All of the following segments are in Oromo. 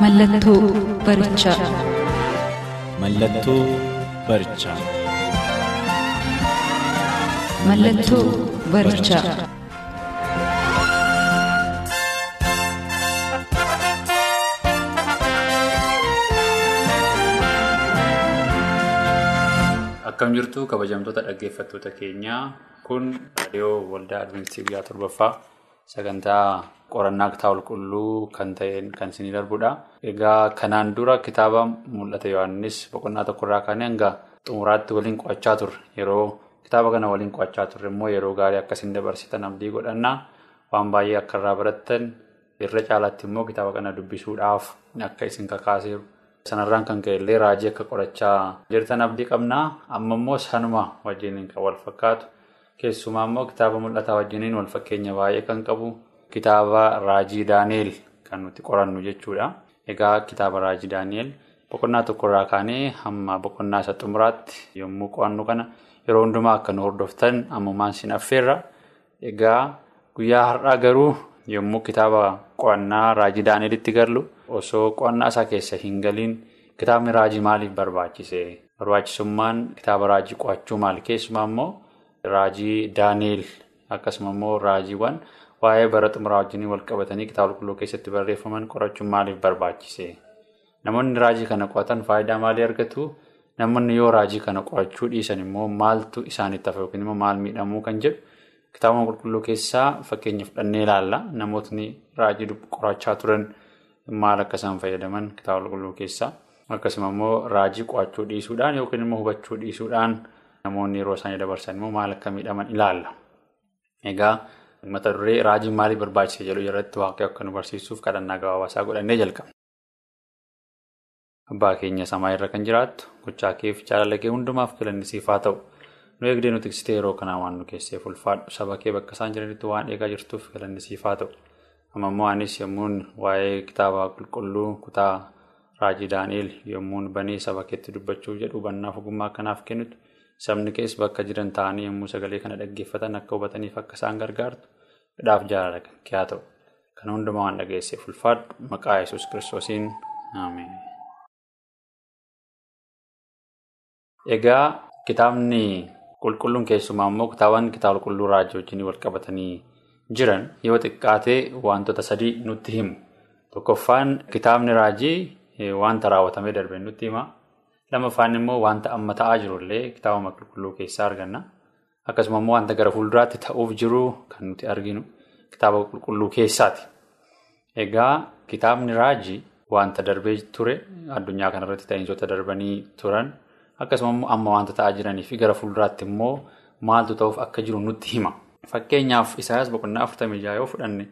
Mallattoo barichaa. Mallattoo barichaa. Mallattoo barichaa. Akkam jirtu kabajamtoota dhaggeeffattoota keenyaa kun raadiyoo waldaa adventistii guyyaa torbaffaa sagantaa qorannaa kitaaba qulqulluu kan ta'een kan isinii darbudha. Egaa kanaan dura kitaaba mul'ata Yohaannis boqonnaa tokkorraa kaanee hanga xumuraatti waliin qo'achaa turre yeroo kitaaba kana waliin qo'achaa turre immoo yeroo gaarii akkasiin dabarsitan abdii godhannaa waan baay'ee akka irraa barattan irra caalaatti immoo kitaaba kana dubbisuudhaaf akka isin kakaaseeru. Sanarraan kan ka'e illee raajii akka qorachaa jirtan abdii qabnaa amma immoo sanuma wajjiniin kan wal fakkaatu keessumaa immoo kitaaba mul'ataa wajjiniin wal fakkeenya baay'ee kan qabu kitaaba raajii daani'el kan nuti qorannu jechuudha. Egaa kitaaba raajii daani'el boqonnaa tokkorraa kaanee hamma boqonnaa isa xumuraatti yommuu qo'annu kana yeroo hundumaa akka nu hordoftan ammumaan sin affeerra. Egaa guyyaa har'aa garuu yommuu kitaaba qo'annaa raajii daani'elitti gallu osoo qo'annaa isaa keessa hin galiin kitaabni raajii maaliif barbaachise? Barbaachisummaan kitaaba raajii qo'achuu maali? Keessumaa immoo raajii daani'el akkasuma immoo raajiiwwan waa'ee bara xumuraa wajjin wal qabatanii kitaaba qulqulluu keessatti barreeffaman qorachuun maaliif barbaachise? Namoonni raajii kana qo'atan faayidaa maalii argatu? Namoonni yoo raajii kana qorachuu dhiisan immoo maaltu isaanitti hafa yookiin immoo maal miidhamuu kan jedhu kitaaba qulqulluu keessaa fakkeenya fudhannee ilaalla. Namootni raajii qorachaa turan maal akka isaan fayyadaman kitaaba qulqulluu keessaa akkasuma immoo raajii qo'achuu dhiisuudhaan yookiin immoo hubachuu dhiisuudhaan namoonni yeroo isaanii dabarsan immoo maal akka miidhaman ilaalla. Egaa mata duree raajii maaliif barbaachise jedhu irratti waaqayyo akka nu barsiisuuf kadhannaa gabaabaasaa godhannee jalqabna. Abbaa keenya samaa irra kan jiraattu gochaa keef jaalala kee hundumaaf filannisiif haa ta'u. Nu eegdee nu tiksitee yeroo kanaa waan nu keessee ulfaadhu saba kee bakka isaan jiranitti waan eegaa jirtuuf filannisiif haa ta'u. Amma immoo anis yommuun waa'ee kitaaba qulqulluu kutaa raajii daani'el yommuun banee saba keetti dubbachuuf jedhu hubannaaf ogummaa akkanaaf kennitu sabni kees bakka jiran ta'anii yommuu sagalee kana dhaggeeffatan akka hubataniif akka isaan gargaartu fedhaaf jaalala haa ta'u. Kana hundumaa waan dhageesseef ulfaadhu maqaa yesus kiristoosiin ameen. Egaa kitaabni qulqulluun keessumaa immoo kitaabaan kitaaba qulqulluu raajii wajjin wal qabatanii jiran yoo xiqqaatee wantoota sadii nutti himu. Tokkoffaan kitaabni raajii wanta raawwatamee darbe nutti hima. Lamaffaan immoo wanta amma ta'aa jirullee kitaaba qulqulluu keessaa arganna. Akkasuma immoo wanta gara fuulduraatti ta'uuf jiru kan nuti arginu kitaaba qulqulluu keessaati. Egaa kitaabni raajii wanta darbee ture addunyaa kanarratti ta'iinsoota darbanii turan. Akkasuma immoo amma wanta ta'aa jiranii fi gara fuulduraatti immoo maaltu ta'uuf akka jiru nutti hima. Fakkeenyaaf Isaayyaas boqonnaa afurtamii jaha yoo fudhanne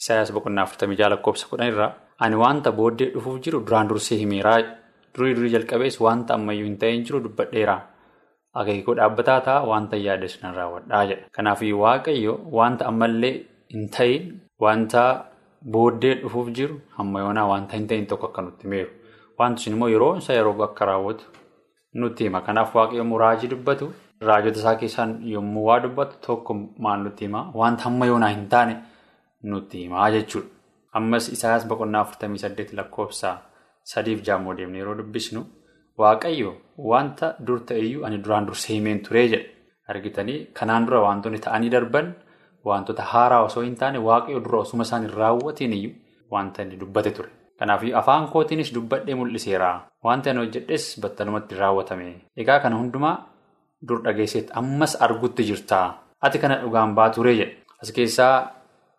Isaayyaas boqonnaa afurtamii jaha lakkoofsa kudhan ani wanta booddee dhufuuf jiru duraan dursee himeeraa durii durii jalqabees wanta ammayyuu hin ta'in jiru dubbadheera. Akeekoo dhaabbataa ta'a wanta yaada sun raawwadhaa jedha. Kanaafuu Waaqayyo wanta ammallee hin ta'in wanta booddee dhufuuf jiru hamma yoonaa wanta hin ta'in tokko akka nutti himeeru. Wanti sun immoo yeroo isa yeroo akka raawwatu. Nutti hima. Kanaaf waaqayyo yommuu raajii dubbatu raajota isaa keessaan yommuu waa dubbatu tokko maal nutti hima wanta hamma yoonaa hin taane nutti himaa jechuudha. Ammas Isaayyaas boqonnaa afurtamii saddeet lakkoofsa sadiif jaammoo deemnee yeroo dubbisnu waaqayyo wanta dur ta'eyyuu ani duraan dursee himeen turee jedha. Argitanii kanaan dura wantoonni ta'anii darban wantoota haaraa osoo hin taane waaqayyo dura osuma isaan hin raawwatiin iyyuu wanta inni dubbate ture. Kanaaf afaan kootiinis dubbadhee mul'iseera. Wanti ani hojjedhes battalumatti raawwatame. Egaa kana hundumaa dur dhageesseetti ammas argutti jirta. Ati kana dhugaan baaturee jedha. As keessaa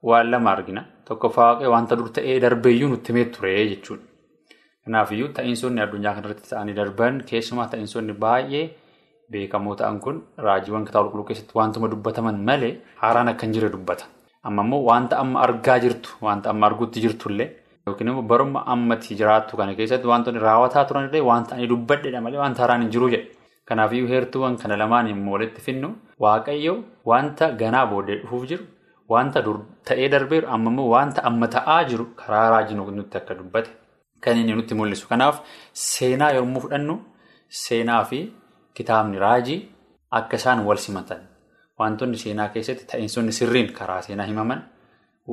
waan lama argina. Tokkoffaa waaqayyo wanta dur ta'ee darbeeyyuu nutti himee ture jechuudha. Kanaafiyyuu ta'iinsoonni addunyaa kanarratti ta'anii darban keessumaa ta'iinsoonni baay'ee beekamoo ta'an kun raajiiwwan kitaaba qulqulluu keessatti wantuma dubbataman malee haaraan akka hin dubbata. Amma immoo wanta amma argaa jirtu wanta amma arguutti jirtullee yookiin immoo baruma ammatti jiraattu kana keessatti wantoonni raawwataa turanillee wanta ani dubbadheedha malee wanta haaraan hin jiru jedhe. Kanaafiyyuu heertuuwwan kana lamaan immoo walitti finnu waaqayyo wanta ganaa booddee dhufuuf jiru wanta dur ta'ee darbeeru amma immoo wanta amma ta'aa jiru karaa raajii nutti akka dubbate kan inni nutti mul'isu. Kanaaf seenaa yommuu fudhannu seenaa fi kitaabni raajii akka isaan wal simatan wantoonni seenaa keessatti ta'iinsonni sirriin karaa seenaa himaman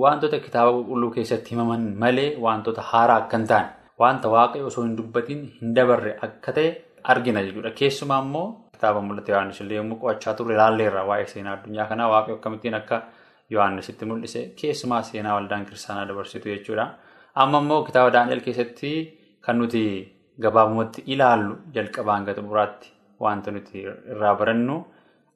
wantoota kitaaba qulqulluu keessatti himaman malee wantoota haaraa akka hin taane wanta waaqayyo osoo hin dubbatiin hin dabarre akka ta'e. Argina jechuudha. Keessumaa immoo kitaaba mul'ate Yohaannis illee yommuu qo'achaa turre ilaalleerra waa'ee seenaa addunyaa kanaa waaqayyo akkamittiin akka Yohaannisitti mul'ise keessumaa seenaa waldaan kiristaanaa dabarsitu jechuudha. Amma immoo kitaaba Daani'el keessatti kan nuti gabaabumatti ilaallu jalqabaa hanga xumuraatti wanta nuti irraa barannu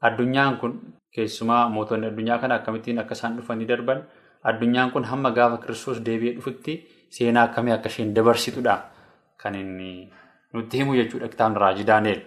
addunyaan kun keessumaa mootonni addunyaa kana akkamittiin akka isaan dhufanii darban addunyaan kun hamma gaafa kiristoos deebi'ee dhufutti seenaa akkamii akka isheen dabarsitudha kan inni. Nutti himu jechuudha kitaabni raajii Daani'el.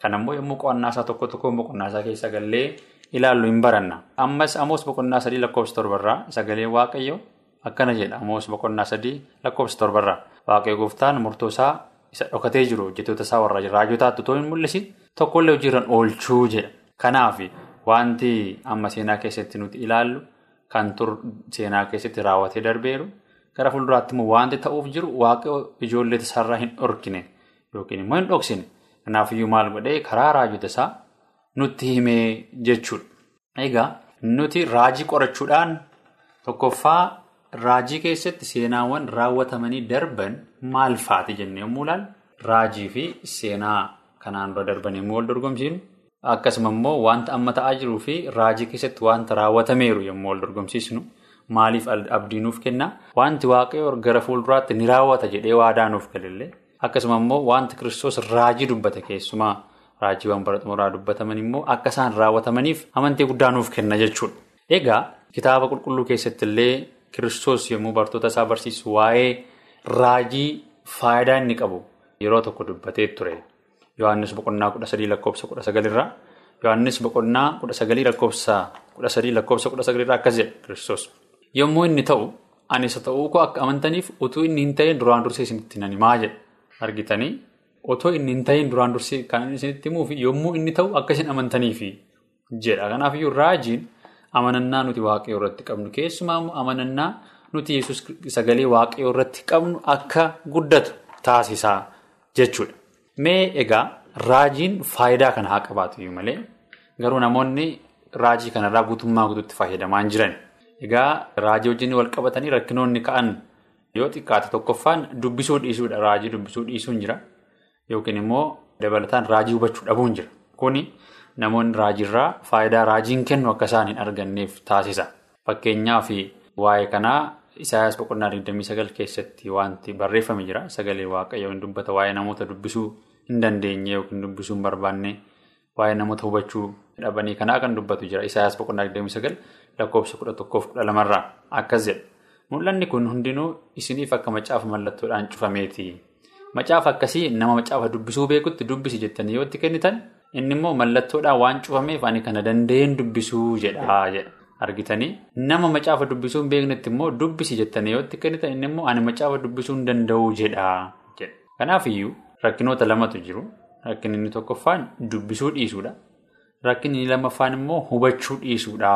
Kan ammoo yommuu qo'annaa isaa tokko tokko boqonnaa isaa keessa gallee ilaallu hin baranna. Ammas Amoos boqonnaa sadii lakkoofsa torbarraa sagalee Waaqayyo akkana jedha. Amoos boqonnaa sadii lakkoofsa torbarraa. Waaqayyo gooftaan murtoo isaa isa dhokatee jiru hojjettoota isaa warra raajotaatti otoo hin mul'isin tokkollee hojiirran oolchuu jedha. Kanaaf wanti amma seenaa keessatti nuti ilaallu kan tur seenaa keessatti raawwatee darbeeru gara fuulduraatti immoo wanti ta'uuf jiru waaqayyo ijoollee isaarraa hin dhorkine. Yookiin immoo hin dhoksine. Kanaafiyyuu maal godhee karaa raajota isaa nutti himee jechuudha. Egaa nuti raajii qorachuudhaan tokkoffaa raajii keessatti seenaawwan raawwatamanii darban maal faati jennee yommuu ilaallu raajii fi seenaa kanaan dura darban yommuu wal dorgomsiinu akkasuma immoo wanta amma ta'aa jiruu fi raajii keessatti wanta raawwatameeru yommuu wal dorgomsiisnu maaliif abdii nuuf kenna wanti waaqayyo gara fuulduraatti ni raawwata jedhee waadaa nuuf galillee. Akkasuma immoo wanti kiristoos raajii dubbate keessumaa raajiiwwan bara xumuraa dubbataman immoo akka isaan raawwatamaniif amantii guddaa nuuf kenna jechuudha. Egaa kitaaba qulqulluu keessatti illee kiristoos yommuu bartoota isaa barsiisu waa'ee raajii faayidaa inni qabu yeroo tokko dubbatee ture. Yohaannis boqonnaa kudha sadii lakkoofsa kudha sagalirraa Yohaannis boqonnaa kudha sagalii lakkoofsa kudha sadii lakkoofsa kudha sagalirraa akkas jedha kiristoos. Yommuu inni ta'u ani isa ta'uu koo akka amantaniif utuu inni hin ta'in duraan dursee isinitti nan himaa jedha. Argitanii otoo inni hin ta'iin duraan dursee kan isinitti himuuf yommuu inni ta'u akka isin amantaniifi jedha. Kanaafiyyuu raajiin amanannaa nuti waaqayyoo irratti qabnu keessumaa amanannaa nuti yesus sagalee waaqayyoo irratti qabnu akka guddatu taasisaa jechuudha. Mee egaa raajiin faayidaa kana haa qabaatu malee garuu namoonni raajii kanarraa guutummaa guutuutti fayyadamaa hin jiran. Egaa raajii wajjin wal qabatanii rakkinoonni ka'an. Yoo xiqqaate tokkoffaan dubbisuu dhiisuudha. Raajii dubbisuu dhiisuun jira. Yookiin immoo dabalataan raajii hubachuu dhabuun jira. Kuni namoonni raajiirraa faayidaa raajiin kennu akka isaan hin arganneef taasisa. Fakkeenyaaf waa'ee kanaa Isaayyaas boqonnaa 29 keessatti wanti barreeffame jira. Sagalee waaqayyoo hin dubbata waa'ee namoota dubbisuu hin dandeenye yookiin dubbisuu hin barbaanne waa'ee namoota hubachuu dhabanii kanaa kan dubbatu jira. Isaayyaas boqonnaa 29 lakkoofsa 11-12 irraa akkas jedha. Mul'anni kun hundinuu isiniif akka macaafa mallattoodhaan cufameeti. Macaafa akkasii nama macaafa dubbisuu beekutti dubbisi jettanii yoo itti kennitan inni immoo mallattoodhaan waan cufameef ani kana danda'een dubbisuu jedha jedha. Argitanii nama macaafa dubbisuu hin beeknetti immoo dubbisi jettanii yoo itti kennitan inni immoo ani macaafa dubbisuu hin danda'u jedha jedha. Kanaafiyyuu rakkinoota lamatu jiru. Rakkinni inni tokkoffaan dubbisuu dhiisuudha. Rakkinni lammaffaan immoo hubachuu dhiisuudha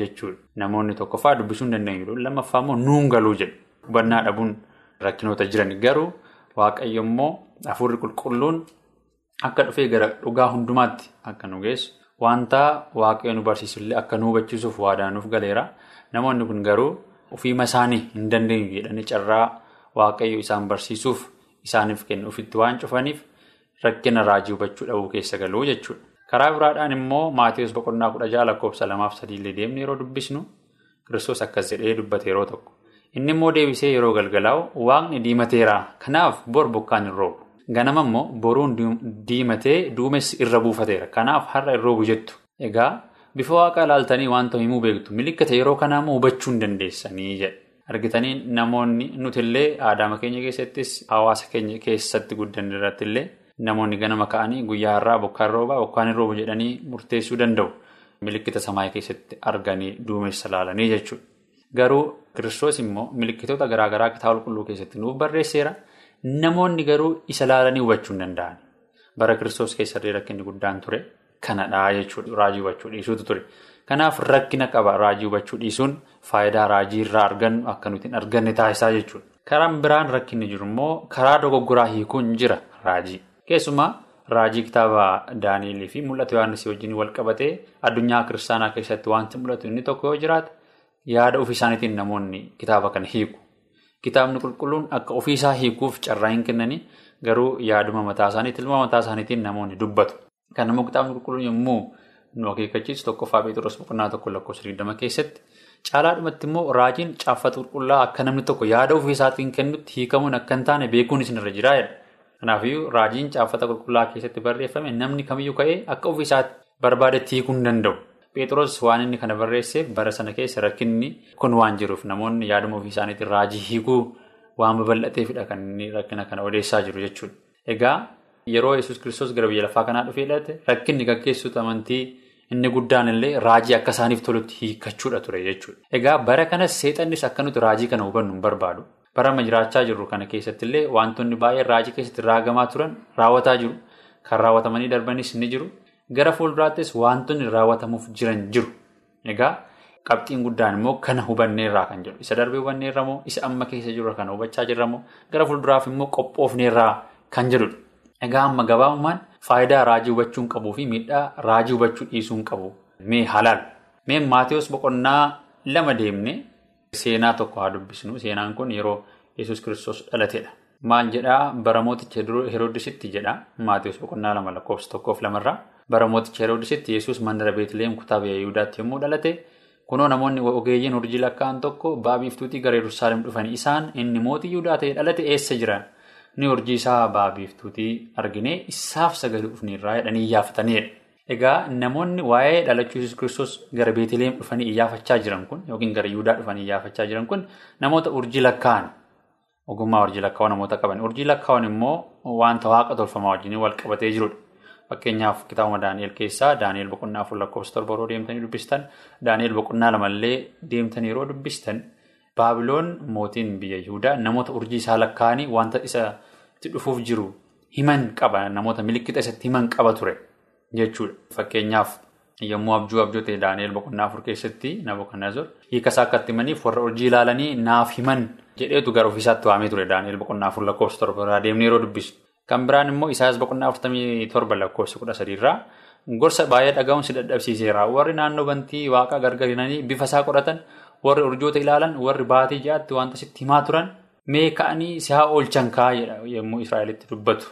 jechuudha. Namoonni tokkoffaa dubbisuu hin dandeenyu. Lammaffaa immoo nuun galuu jedhu. Hubannaa dhabuun rakkinoota jiran garuu waaqayyo immoo hafuurri qulqulluun akka dhufee gara dhugaa hundumaatti akka nu geessu wanta waaqayyo nu barsiisullee akka nu hubachiisuuf waadaa nuuf galeera. Namoonni kun garuu ofiima isaanii hin dandeenyu jedhanii carraa waaqayyo isaan barsiisuuf isaaniif kennu ofitti waan cufaniif rakkina raajii hubachuu dhabuu keessa galuu jechuudha. Karaa biraadhaan immoo Maatiyus boqonnaa kudha jaha lakkoofsa lamaaf sadiillee deemnee yeroo dubbisnu Kiristoos akkas jedhee dubbate yeroo tokko. Inni immoo deebisee yeroo galgalaa'u waaqni diimateera. Kanaaf bor bokkaan hin roobu. Ganama immoo boruun diimatee duumessi irra buufateera. Kanaaf har'a hin roobu jettu. Egaa bifa waaqaa ilaaltanii wanta himuu beektu. Milikkata yeroo kanaa immoo hubachuu hin dandeessanii jedha. Argitanii namoonni nuti illee aadaama keenya keessattis hawaasa keenya keessatti guddanne irratti illee namoonni ganama ka'anii guyyaa har'aa bokkaan roobaa bokkaan hin roobu jedhanii murteessuu danda'u. Milikkita samaa keessatti arganii duumessa ilaalanii jechuudha. Garuu Kiristoos immoo milikkitoota garaagaraa kitaaba qulqulluu keessatti nuuf barreesseera. Namoonni garuu isa laalanii hubachuu hin danda'an. Bara Kiristoos keessatti rakkinni guddaan ture kanadhaa jechuudha. Raajii hubachuu dhiisuutu ture. Kanaaf rakkina qaba raajii hubachuu dhiisuun faayidaa raajii irraa argannu akka nuti hin arganne taasisaa jechuudha. Karaan biraan rakkinni jiru immoo karaa dogoggoraa hiikuun jira raajii. Keessumaa raajii kitaaba Daani'elii fi mul'atu Yohaannis wajjin wal qabatee addunyaa kiristaanaa keessatti wanti mul'atu inni tokko yoo jiraate yaada ofii isaaniitiin namoonni kitaaba kana hiiku. Kitaabni qulqulluun akka ofiisaa hiikuuf carraa hin kennanii garuu yaaduma mataa isaaniitiin ilma mataa isaaniitiin namoonni dubbatu. Kan immoo kitaabni qulqulluun yommuu nu akeekkachiisu tokkoffaa Pheexroos boqonnaa tokko lakkoofsa digdama keessatti caalaadhumatti immoo raajiin caaffata qulqullaa akka namni tokko yaada ofii isaatiin kennutti hiikamuun akka hin taane beekuun isinirra jira. Kanaafiyyuu raajiin caaffata qulqullaa keessatti barreeffame namni kamiyyuu ka'ee akka ofii isaatti barbaadetti hiikuu hin danda'u. Pheexroos waan inni kana barreesseef bara sana keessa rakkinni kun waan jiruuf namoonni yaaduma ofii isaaniitiin raajii hiikuu waan babal'ateefidha kan inni rakkina kana odeessaa jiru jechuudha. Egaa yeroo yesus kiristoos gara biyya lafaa kanaa dhufee dhalate rakkinni gaggeessuutu amantii inni guddaan illee raajii akka isaaniif tolutti hiikachuudha ture jechuudha. Egaa bara kanas seexannis akka nuti raajii kana hubannu hin barbaadu. Bara amma jiraachaa jirru kana keessatti illee wantoonni baay'een raajii keessatti raagamaa turan raawwataa jiru. Kan raawwatamanii darbanis ni jiru. Gara fuulduraattis wantoonni raawwatamuuf jiran jiru. Egaa qabxiin guddaan immoo kana hubanneerraa kan jedhu. Isa darbee hubanneerra moo isa amma keessa jiru kana hubachaa jirra moo gara fuulduraaf immoo qophoofneerraa kan jedhudha. Egaa amma gabaabumaan faayidaa raajii hubachuun qabuu fi miidhaa raajii hubachuu dhiisuun qabu. Mee halaal. Mee Maatiyus boqonnaa lama deemne seenaa tokko haa dubbisnu. Seenaan kun yeroo yesus kiristoos dhalatedha. Maal jedhaa bara mooticha Heroodisitti jedha Maatiyus boqonnaa lama lakkoofsa tokkoof lamarraa. Bara mooticha Heroodisitti yesus mandara Beetlehem kutaa biyya Yihudaatti yommuu dhalate kunoo namoonni ogeeyyiin urjii lakkaa'an tokko baabiiftuutii gara Yerusaalem dhufan isaan inni mootii Yihudaa ta'e dhalate eessa jiran? Ni urjii isaa baabiiftuutii argine isaaf sagalee dhufneerraa jedhanii iyyaafatanidha. Egaa namoonni waa'ee dhalachuu yesus kiristoos gara Beetlehem dhufanii iyyaafachaa jiran kun yookiin gara Yihudaa dhufanii iyyaafachaa jiran kun namoota urjii lakkaa'an. Ogummaa urjii lakkaa'uu namoota qaban. Urjii lakkaa'uun immoo wanta waaqa tolfamaa wajjin wal qabatee jirudha. Fakkeenyaaf kitaabuma Daani'el keessaa Daani'el boqonnaa afur lakkoofsa torba yeroo deemtanii dubbistan Daani'el boqonnaa lamallee deemtanii yeroo dubbistan Baabiloon mootiin biyya Yihudaa namoota urjii isaa lakkaa'anii wanta isa itti dhufuuf jiru himan qaba namoota milikkita isatti himan qaba ture jechuudha. Fakkeenyaaf yommuu abjuu abjoote Daani'el boqonnaa afur keessatti Nabukadnezar hiika isaa akka itti himaniif warra urjii ilaalanii naaf himan jedheetu gara ofiisaatti waamee ture Daani'el boqonnaa afur lakkoofsa torba irraa deemnee yeroo dubbisu. Kan biraan immoo Isaayyaas boqonnaa afurtamii torba lakkoofsa kudha sadiirraa gorsa baay'ee dhaga'uun si dadhabsiiseera. Warri naannoo bantii waaqaa gargarinanii bifa isaa qoratan warri urjoota ilaalan warri baatii ja'aatti wanta sitti himaa turan mee ka'anii si haa oolchan kaa'edha yommuu Israa'elitti dubbatu.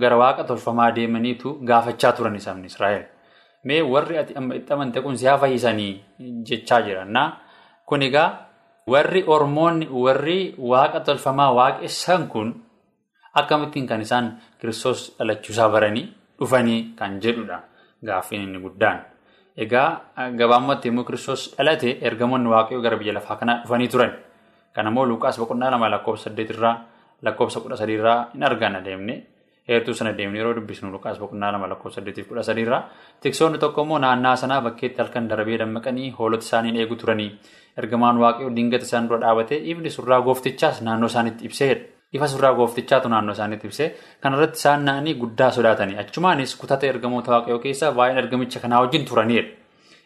Gara waaqa tolfamaa deemaniitu gaafachaa turan sabni Israa'el. Mee warri ati amma itti amante kun si haa fayyisanii jechaa jiran. Kun egaa warri Ormoonni warri waaqa tolfamaa waaqessan kun. Akkamittiin kan isaan kiristoos dhalachuusaa baranii dhufanii kan jedhudha gaaffiin inni guddaan. Egaa gabaabumatti yommuu kiristoos dhalate ergamoonni waaqayyoo gara biyya lafaa kanaa dhufanii turan. Kanammoo Luuqaas boqonnaa lama lakkoofsa saddeetirraa lakkoofsa kudha sadiirraa hin argana deemne heertuu sana deemne yeroo dubbisnu Luuqaas boqonnaa lama lakkoofsa saddeetiif kudha sadiirraa tiksoonni tokko immoo naannaa sanaa bakkeetti halkan darbee dammaqanii hoolota isaaniin eegu turanii ergamaan waaqayyoo dingata isaan dura dhaabate ifni surraa gooftichaas naannoo isaaniitti ibseedha. Ifa surraa gooftichaatu naannoo isaaniitti ibsee kanarratti isaan na'anii guddaa sodaatanii achumaanis kutata ergamoota waaqayyoo keessaa baay'een ergamicha kanaa wajjin turanidha.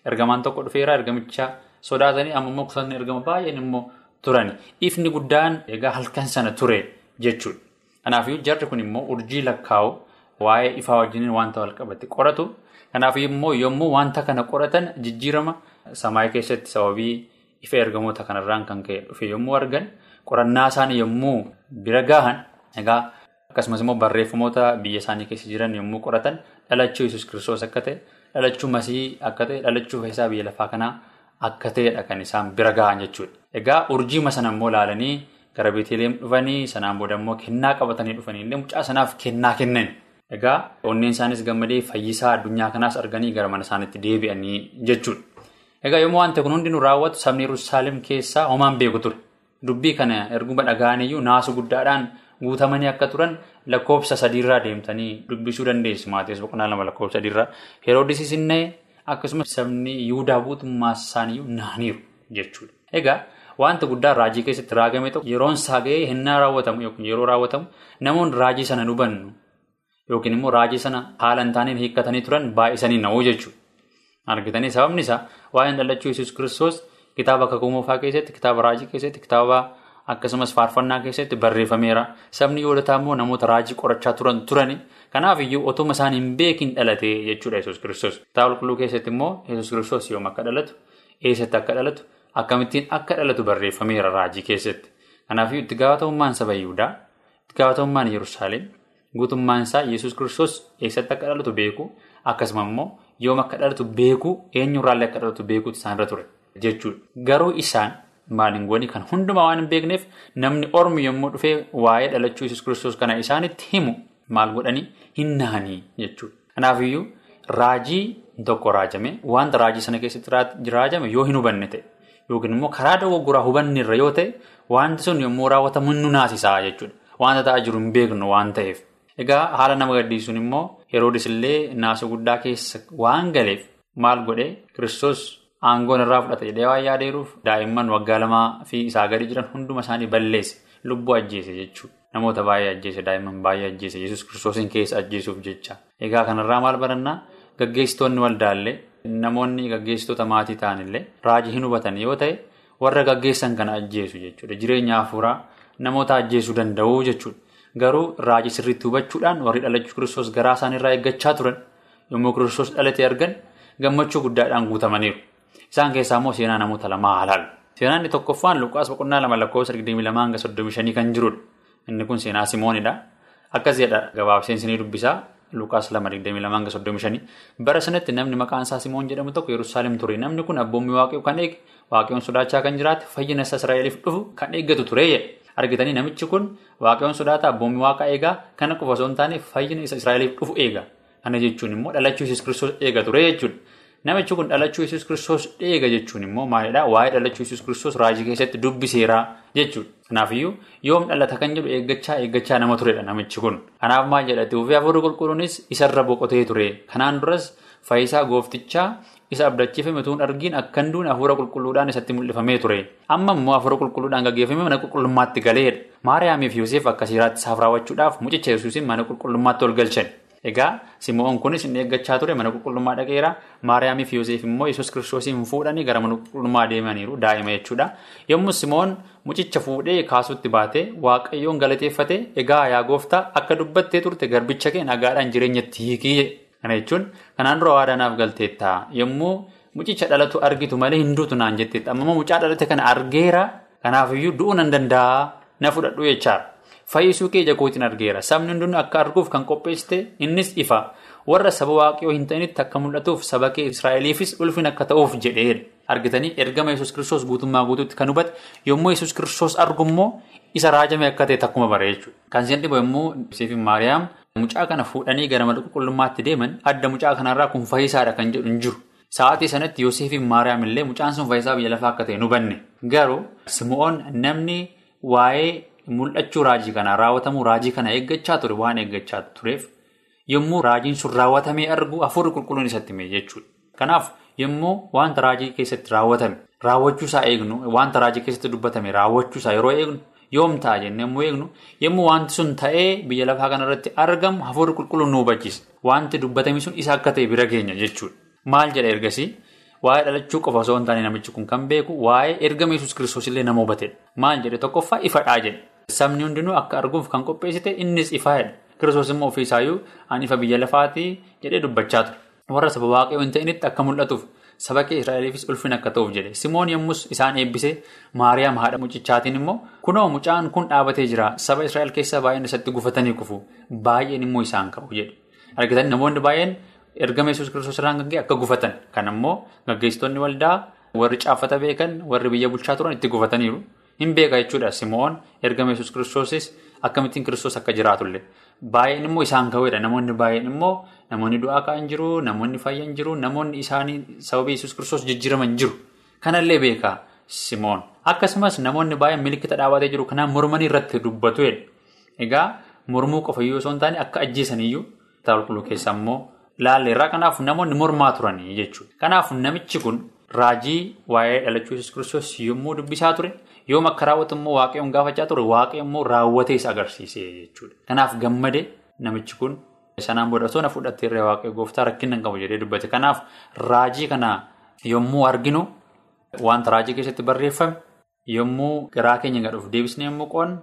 Ergamaan tokko dhufeera ergamicha sodaatanii amma immoo kutatni ergama baay'een immoo turani. Ifni guddaan egaa halkan sana ture jechuudha. Kanaafiyyuu jarri kun immoo urjii lakkaa'u waa'ee ifaa wajjin wanta wal qabate qoratu. Kanaafiyyuu immoo yommuu wanta kana qoratan jijjiirama samaayii keessatti sababii ifa ergamoota kanarraan kan ka'e dhufe yommuu argan. Qorannaa isaanii yommuu bira gahan egaa akkasumas immoo barreeffamoota biyya isaanii keessa jiran yommuu qoratan dhalachuu yesus kiristoos akka ta'e dhalachuu masii akka ta'e dhalachuu fayyisaa biyya lafaa kanaa akka ta'edha kan isaan bira gahan jechuudha. Egaa urjiima sana immoo ilaalanii gara Beeteleem dhufanii sanaan booda immoo kennaa qabatanii dhufanii illee mucaa sanaaf kennaa kennan. Egaa onneen isaanis gammadee fayyisaa addunyaa kanaas arganii gara mana isaaniitti deebi'anii jechuudha. Egaa yommuu wanti kun hundi nu raawwatu sabni Yerusaalem keessaa homaan beeku ture. Dubbii kana erguma dhaga'aniyyuu naasu guddaadhaan guutamanii akka turan lakkoofsa sadiirraa deemtanii dubbisuu dandeessu. Maatiiwwan boqonnaa lama lakkoofsa sadiirraa Heroodisis innee akkasumas sabni Yihudaa guutummaa isaaniiyyuu naaniiru jechuudha. Egaa wanta guddaan raajii keessatti raagame tokko yeroon isaa ga'ee hinnaa raawwatamu yookiin yeroo raawwatamu namoonni raajii sana hubannu yookiin immoo raajii sana haala hin taaneen hiikkatanii turan baay'isanii na'uu jechuudha. Argitanii sababni isaa waa'een dhalachuu Yesuus kiristoos kitaaba kakuu moofaa keessatti kitaaba raajii keessatti kitaaba akkasumas faarfannaa keessatti barreeffameera. Sabni yoodataa immoo namoota raajii qorachaa turan turani. Kanaaf iyyuu otuma isaan hin beekin dhalate jechuudha Yesuus kiristoos. Kitaaba qulqulluu keessatti immoo Yesuus kiristoos yoom akka dhalatu, eessatti akka dhalatu, akkamittiin akka dhalatu barreeffameera raajii keessatti. Kanaaf itti gaafatamummaan saba Yihudaa, itti gaafatamummaan Yerusaalem, guutummaan isaa Yesuus kiristoos eessatti akka dhalatu beeku akkasuma immoo yoom akka dhalatu beeku eenyurraallee akka dhalatu beekuutu isaanirra ture jechuudha. Garuu isaan maaliin goonii kan hundumaa waan hin beekneef namni ormi yommuu dhufee waa'ee dhalachuu Yesuus kiristoos kana isaanitti himu maal godhanii hin nahanii jechuudha. Kanaafiyyuu raajii tokko raajame wanta raajii sana keessatti raajame yoo hin hubanne ta'e yookiin immoo karaa dogoggoraa hubanneerra yoo ta'e wanti sun yommuu raawwatamu nu naasisaa jechuudha. Wanta ta'aa jiru hin beeknu waan ta'eef. Egaa haala nama gaddisuun immoo Heroodis illee naasuu guddaa keessa waan galeef maal godhee kiristoos aangoon irraa fudhata jedhee waan yaadeeruuf daa'imman waggaa lamaa fi isaa gadi jiran hunduma isaanii balleesse lubbuu ajjeese jechuudha. Namoota baay'ee ajjeese daa'imman baay'ee ajjeese yesus kiristoosiin keessa ajjeesuuf jecha. Egaa kanarraa maal barannaa gaggeessitoonni waldaallee namoonni gaggeessitoota maatii ta'anillee raajii hin hubatan yoo ta'e warra gaggeessan kana ajjeesu jechuudha. Jireenya hafuuraa namoota ajjeesuu danda'u jechuudha. Garuu raajii sirriitti hubachuudhaan warri dhalachuu kiristoos garaa isaaniirraa eeggachaa turan yommuu kiristoos dhalate argan gammachuu guddaadhaan guutamaniiru. Isaan keessaa immoo seenaa namoota lamaa halaal. Seenaan inni tokkoffaan Luqaas boqonnaa lama lakkoofsa 22 hanga 35 kan jirudha. Inni kun seenaa Simoonidha. Akkas jedha gabaabseensi ni dubbisaa Luqaas 2 hanga 35. Bara sanatti namni maqaan isaa Simoon jedhamu tokko Yerusaalem ture. Namni kun abboommii waaqayyoo kan eege waaqayyoon sodaachaa kan jiraate fayyina isa Israa'eliif dhufu kan eeggatu ture jedhe. Argitanii namichi kun waaqayyoon sodaata abboommii waaqa eegaa kana qofa osoo hin taane fayyina isa Israa'eliif dhufu eega. Kana jechuun immoo dhalachuu Yesuus kiristoos eega ture jechuudha. Namichi kun dhalachuu Yesuus kiristoos eega jechuun immoo maalidhaa? Waa'ee dhalachuu Yesuus kiristoos raajii keessatti dubbiseera jechuudha. Kanaafiyyuu yoom dhalata kan jedhu eeggachaa eeggachaa nama turedha namichi kun. Kanaaf maal jedhate ofii hafuurri qulqulluunis isarra boqotee ture. Kanaan duras fayyisaa gooftichaa isa abdachiifame utuu hin argiin akka hin duune hafuura qulqulluudhaan isatti mul'ifamee ture. Amma immoo hafuura qulqulluudhaan gaggeeffamee mana qulqullummaatti galeedha. Maariyaamii fi Yoseef akka seeraatti isaaf raawwachuudhaaf mucicha Yesuusiin mana qulqullummaatti ol galchan. Egaa Simoon kunis inni eeggachaa ture mana qulqullummaa dhaqeera. Maariyaamii fi Yoseef immoo Yesuus kiristoosiin fuudhanii gara mana qulqullummaa deemaniiru daa'ima jechuudha. Yommuu Simoon mucicha fuudhee kaasuutti baate waaqayyoon galateeffate egaa yaa gooftaa akka dubbattee turte garbicha kee nagaadhaan jireenyatti hiikii Kana jechuun kanaan dura waadaanaaf galteetta. Yommuu mucicha dhalatu argitu malee hin duutu naan jetteetta. Amma mucaa dhalate kana argeera. Kanaafiyyuu du'uu nan danda'a na fudhadhu jechaadha. Fayyisuu kee ija kootiin argeera. Sabni hundinuu akka arguuf kan qopheessite innis ifa. Warra saba waaqayyoo hin ta'initti akka mul'atuuf saba kee Israa'eliifis ulfin akka ta'uuf jedheedha. Argitanii ergama Yesuus kiristoos guutummaa guutuutti kan hubate yommuu Yesuus kiristoos argummoo isa raajame akka ta'e takkuma bare jechuudha. Kan isheen dhibu yommuu Maariyaam mucaa kana fuudhanii gara mana qulqullummaatti deeman adda mucaa kanarraa kun fayyisaadha kan jedhu hin jiru. Sa'aatii sanatti Yoseefi Maariyaam illee mucaan sun fayyisaa biyya lafaa akka ta'e hin hubanne. Garuu Simo'oon namni waa'ee mul'achuu raajii kanaa raawwatamuu raajii kana eeggachaa ture waan eeggachaa tureef yommuu raajiin sun raawwatamee argu hafuurri qulqulluun isatti hime jechuudha. Kanaaf yommuu wanta raajii keessatti raawwatame raawwachuusaa eegnu wanta raajii keessatti dubbatame raawwachuusaa yeroo eegnu yoom ta'a jennee yommuu eegnu yommuu wanti sun ta'ee biyya lafaa kanarratti argamu hafuurri qulqulluun nu hubachiisa. Wanti dubbatame sun isa akka ta'e bira keenya jechuudha. Maal jedha ergasii? Waa'ee dhalachuu qofa osoo hin taane namichi kun kan beeku waa'ee ergama Yesuus kiristoos illee nama hubatedha. Maal jedhe tokkoffaa ifadhaa jedhe. Sabni hundinuu akka arguuf kan qopheessite innis ifaadha. Kiristoos immoo ofiisaayyuu ani ifa biyya lafaatii jedhee dubbachaa ture. Warra saba waaqayyoo hin ta'initti akka mul'atuuf saba kee Israa'eliifis ulfina akka ta'uuf jedhe. Simoon yommus isaan eebbisee Maariyaam haadha mucichaatiin immoo kunoo mucaan kun dhaabatee jira. Saba Israa'el keessaa baay'een isatti gufatanii kufu. Baay'een immoo isaan ka'u jedhe. Argitanii namoonni baay'een ergama Yesuus kiristoos irraan gaggee akka gufatan. Kan ammoo gaggeessitoonni waldaa warri caaffata beekan warri biyya bulchaa turan itti gufataniiru. Hin beeka jechuudha Simoon ergama Yesuus kiristoosis akkamittiin kiristoos akka jiraatullee. Baay'een immoo isaan ka'uudha. Namoonni baay'een immoo namoonni du'aa ka'an jiru, namoonni fayyan jiru, namoonni isaanii sababii Yesuus kiristoos jijjiiraman jiru. Kanallee beeka Simoon. Akkasumas namoonni baay'een milikkita dhaabatee jiru kanaan mormanii irratti dubbatu. Egaa mormuu qofa iyyuu osoo hin taane akka ajjeesaniyyuu kitaaba qulqulluu keessaa immoo laalleerraa kanaaf namoonni mormaa turanii jechuudha. Kanaaf namichi kun raajii waa'ee dhalachuu Yesuus Kiristoos yommuu dubbisaa ture yoom akka raawwatu immoo waaqayyoon gaafachaa ture waaqayyo immoo raawwatee isa agarsiisee jechuudha. Kanaaf gammade namichi kun sanaan osoo na fudhatteerree waaqayyo gooftaa rakkina hin qabu jedhee dubbate. Kanaaf raajii kana yommuu arginu wanta raajii keessatti barreeffame yommuu garaa keenya gadhuuf deebisnee yommuu qo'annu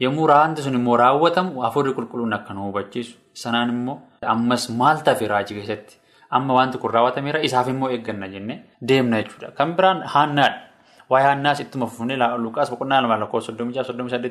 yommuu raanti sun immoo raawwatamu hafuurri qulqulluun akka nu hubachiisu sanaan immoo ammas maal tafe raajii keessatti amma wanti kun raawwatameera isaaf immoo eegganna jennee deemna jechuudha. Kan biraan haannaadha. Waa'ee haannaas ittuma fufnee Luqaas boqonnaa lama lakkoofsa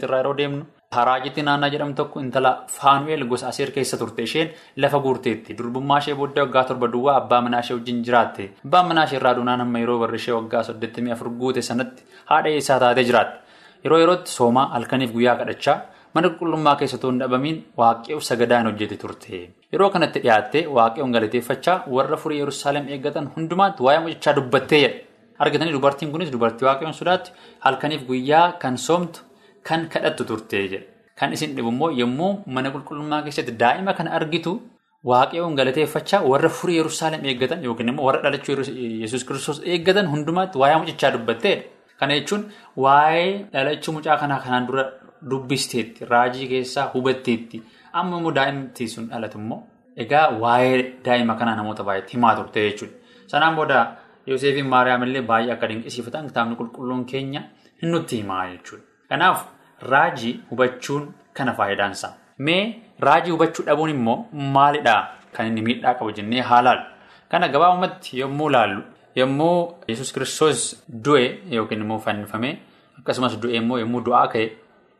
irraa yeroo deemnu. Haraajitti naannaa jedhamtu tokko intala faanu'eel gosa aseer keessa turte isheen lafa guurteetti durbummaa ishee booddee waggaa torba duwwaa abbaa manaa ishee wajjin jiraatte. Abbaan manaa ishee irraa duunaan amma yeroo barri ishee waggaa soddomii afur guute sanatti haadha eessaa taatee jiraatte? Yeroo yerootti soomaa halkaniif guyyaa kadhachaa mana qulqullummaa keessattuu hin dhabamiin waaqayyoof sagadaan hojjete turte. Yeroo kanatti dhiyaattee waaqayyoon galateeffachaa warra furii yerusaalem eeggatan hundumaatti waa'ee mucichaa dubbattee jedhe argatanii dubartiin kunis dubartii waaqayyoon sodaatti halkaniif guyyaa kan soomtu kan kadhattu turte jedhe kan isin dhibu immoo yommuu mana qulqullummaa keessatti daa'ima kana argitu waaqayyoon galateeffachaa warra furii yerusaalem eeggatan yookiin immoo warra dhalachuu yesus kiristoos eeggatan hundumaatti waa'ee mucichaa dubbatteedha. Kana jechuun waa'ee dhalachuu mucaa kanaa kanaan dura dubbisteetti raajii keessaa hubatteetti amma immoo daa'imti sun dhalatu immoo egaa waa'ee daa'ima kanaa namoota baay'eetti himaa turte jechuudha. Sanaan booda Yooseefiin Maariyaam illee baay'ee akka dinqisiifatan kitaabni qulqulluun keenya hin nutti himaa jechuudha. Kanaaf raajii hubachuun kana faayidaansa. Mee raajii hubachuu dhabuun immoo maalidhaa kan inni miidhaa qabu jennee haa laallu. Kana gabaabumatti yommuu laallu yommuu yesus kiristoos du'e yookiin immoo fannifame akkasumas du'e immoo yommuu du'aa ka'e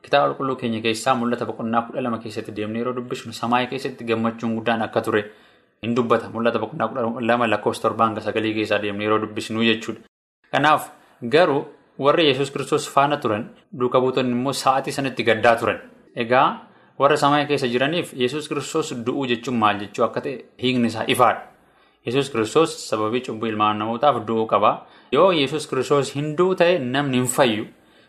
kitaaba qulqulluu keenya keessaa mul'ata boqonnaa kudha lama keessatti deemnee yeroo dubbisnu samaayii keessatti gammachuun guddaan akka ture hin dubbata mul'ata boqonnaa kudha lama lakkoofsa torbaa hanga sagalii keessaa deemnee yeroo dubbisnu jechuudha. Kanaaf garuu warri yesus kiristoos faana turan duuka buutonni immoo sa'aatii sanatti gaddaa turan. Egaa warra samaayii keessa jiraniif yesus kiristoos du'uu jechuun maal jechuu akka ta'e hiikni isaa ifaadha. yesus kiristoos sababii cubbuu ilmaan namootaaf du'uu qaba. Yoo yesus kiristoos hin du'u ta'e namni hin fayyu.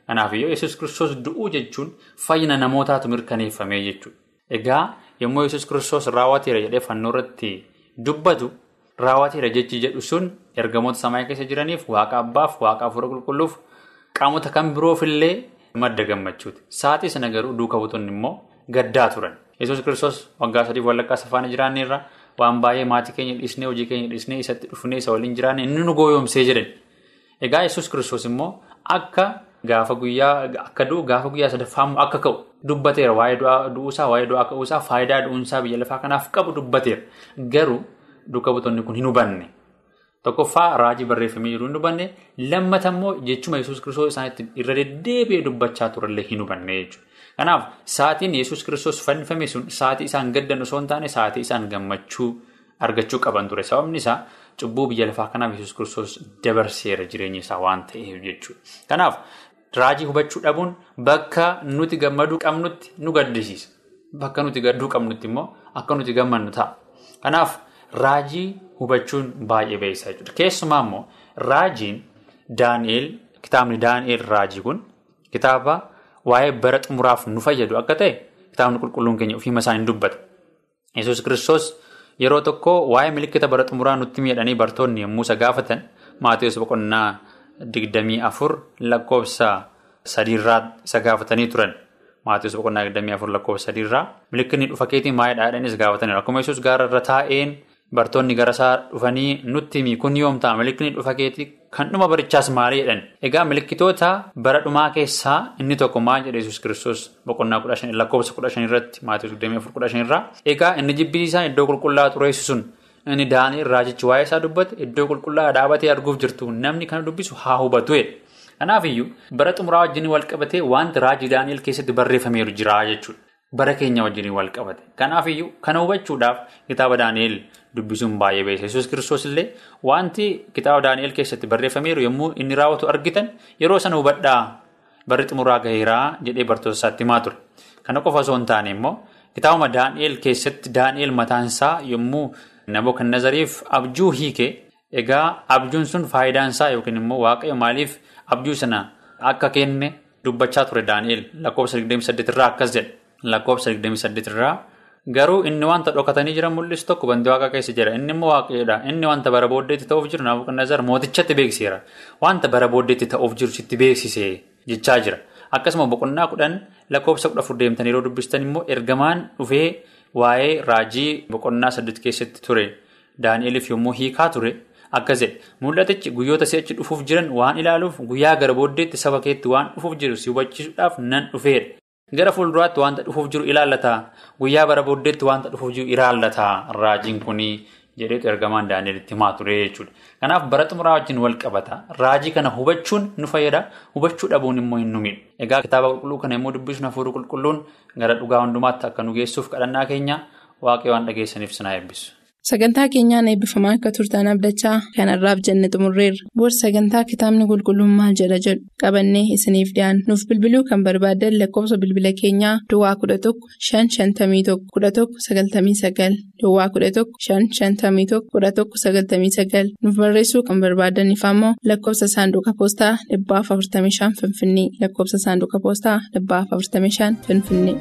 Kanaaf yoo yesus kiristoos du'uu jechuun fayyina namootaatu mirkaneeffamee jechuudha. Egaa yommuu yesus kiristoos raawwateera jedhee fannoo irratti dubbatu raawwateera jechi jedhu sun ergamoota samaayii keessa jiraniif waaqa abbaaf waaqa hafuura qulqulluuf qaamota kan biroofillee madda gammachuuti. Sa'aatii sana garuu duuka buutonni immoo gaddaa turan. yesus kiristoos waggaa sadiif walakkaa safaana jiraanneerra waan baay'ee maatii keenya dhiisnee hojii keenya dhiisnee isatti dhufnee isa waliin jiraanne inni nu gooyomsee jedhan. Egaa yesus kiristoos immoo akka gaafa guyyaa akka du'u gaafa guyyaa sadaffaamu akka ka'u dubbateera waa'ee du'uusaa waa'ee du'aa ka'uusaa faayidaa du'uunsaa biyya lafaa kanaaf qabu dubbateera. Garuu duuka buutonni kun hin hubanne. Tokkoffaa raajii barreeffamee jiru hin hubanne lammata immoo jechuma yesus kiristoos isaanitti irra deddeebi'ee dubbachaa turellee hin hubanne jechuudha. Kanaaf sa'aatiin yesus kiristoos fannifame sun sa'aatii isaan gaddan osoo hin taane sa'aatii isaan gammachuu argachuu qaban ture. Sababni isaa cubbuu biyya lafaa kanaaf yesus kiristoos dabarseera jireenya isaa waan ta'eef jechuudha. Kanaaf raajii hubachuu dhabuun bakka nuti gammaduu qabnutti nu gaddisiisa. Bakka nuti gadduu qabnutti immoo akka nuti gammannu ta'a. Kanaaf raajii hubachuun baay'ee beeksisaa jechuudha. Keessumaa immoo raajiin Daani'eel kitaabni Daani'eel raajii kun kitaaba. Waa'ee bara xumuraaf nu fayyadu akka ta'e kitaabni qulqulluun keenya ofiima isaa hin dubbata. Yesus kiristoos yeroo tokko waa'ee milikkita bara xumuraa nutti miidhanii bartoonni yommuu isa gaafatan Maatiyus boqonnaa digdamii afur lakkoofsa sadiirraa isa gaafatanii turan. Maatiyus boqonnaa digdamii afur lakkoofsa sadiirraa milikinni dhufa keetii maayidhaa jedhanii gaafataniiru. Akkuma Yesus gaara irra taa'een bartoonni gara isaa dhufanii nutti himi kun yoom ta'a milikinni dhufa keetii kan dhuma barichaas maalii jedhan. Egaa milikkitoota bara dhumaa keessaa inni tokko maal jedhe Yesus kiristoos boqonnaa lakkoofsa kudha shan irratti kudha shan irraa. Egaa inni jibbisiisaan iddoo qulqullaa'aa xureessu sun inni Daani'eel raajichi waa'ee isaa dubbate iddoo qulqullaa'aa dhaabatee arguuf jirtu namni kana dubbisu haa hubatu. Kanaafiyyuu bara xumuraa wajjin wal qabatee wanti raajii Daani'eel keessatti barreeffameeru jira jechuudha. Bara keenya wajjin wal qabate. Kanaafiyyuu kana hubachuudhaaf kitaaba Daani'eel dubbisuun baay'ee beeksisa. Yesuus kiristoos illee wanti kitaaba Daani'eel keessatti barreeffameeru yommuu inni raawwatu argitan yeroo sana hubadhaa barri xumuraa gaheeraa jedhee bartoota isaatti himaa ture. Kana qofa osoo hin taane immoo kitaabuma Daani'eel keessatti Daani'eel mataansaa yommuu Nabokannazariif abjuu hiike egaa abjuun sun faayidaan isaa yookiin immoo waaqayyo maaliif abjuu sana akka kenne dubbachaa ture Daani'eel lakkoofsa 28 irraa akkas jedha. Lakkoofsa 28 irraa Garuu inni wanta dhokatanii jiran mul'isu tokko bantii waaqa keessa jira. Inni immoo waaqayyoodha. Inni wanta bara booddeetti ta'uuf jiru Naabuqannazar mootichatti beeksiseera. Wanta bara booddeetti ta'uuf jiru sitti beeksise jechaa jira. Akkasuma boqonnaa kudhan lakkoofsa kudha afur deemtanii yeroo dubbistan immoo ergamaan dhufee waa'ee raajii boqonnaa saddeet keessatti ture. Daani'eliif yommuu hiikaa ture akkas jedhe mul'atichi guyyoota si'achi dhufuuf jiran waan ilaaluuf guyyaa gara booddeetti saba keetti waan dhufuuf jiru si hubachiisuudhaaf nan dhufeedha. Gara fuulduraatti wanta dhufuuf jiru ilaallata. Guyyaa bara booddeetti wanta dhufuuf jiru ilaallata. Raajiin kunii jedheetu ergamaan Daani'elitti himaa ture jechuudha. Kanaaf bara xumuraa wajjin wal qabata. Raajii kana hubachuun nu fayyada. Hubachuu dhabuun immoo hin nu miidhu. Egaa kitaaba qulqulluu kana immoo dubbisnu hafuurri qulqulluun gara dhugaa hundumaatti akka nu geessuuf kadhannaa keenya waaqayyo waan dhageessaniif sinaa eebbisu. Sagantaa keenyaan eebbifamaa akka turtan abdachaa kanarraaf jenne xumurreerra. Boorsi sagantaa kitaabni qulqulluun maal jedha jedhu qabannee isiniif dhiyaanna. Nuuf bilbiluu kan barbaaddan lakkoofsa bilbila keenyaa Duwwaa kudha tokko shan shantamii tokko kudha tokko sagaltamii sagal Duwwaa kudha tokko shan shantamii tokko kudha tokko sagaltamii sagal nuuf barreessuu kan barbaadaniif ammoo lakkoofsa saanduqa poostaa dhibbaaf afurtamii shan Finfinnee lakkoofsa saanduqa poostaa dhibbaaf afurtamii shan Finfinnee.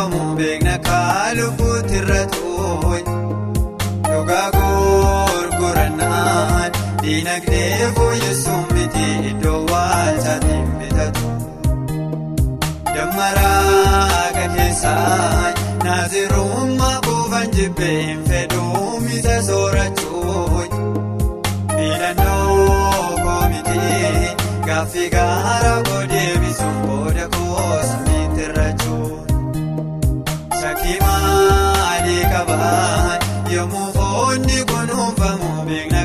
Kunuunfamu beekna kaaluutti irra tuuyi dhugaa gurgurannaan diinagdee fooyyessuun miti iddoo waalchaatiin bitatu. Dammaraa gadeessaan naazirummaa kuufan jibbee hin fedhuun isa soorachuuyi. Filannoo komitee gaaffii gaara koo deebisuun qooda goosa Yommuu foonni kun hunfamu beekna.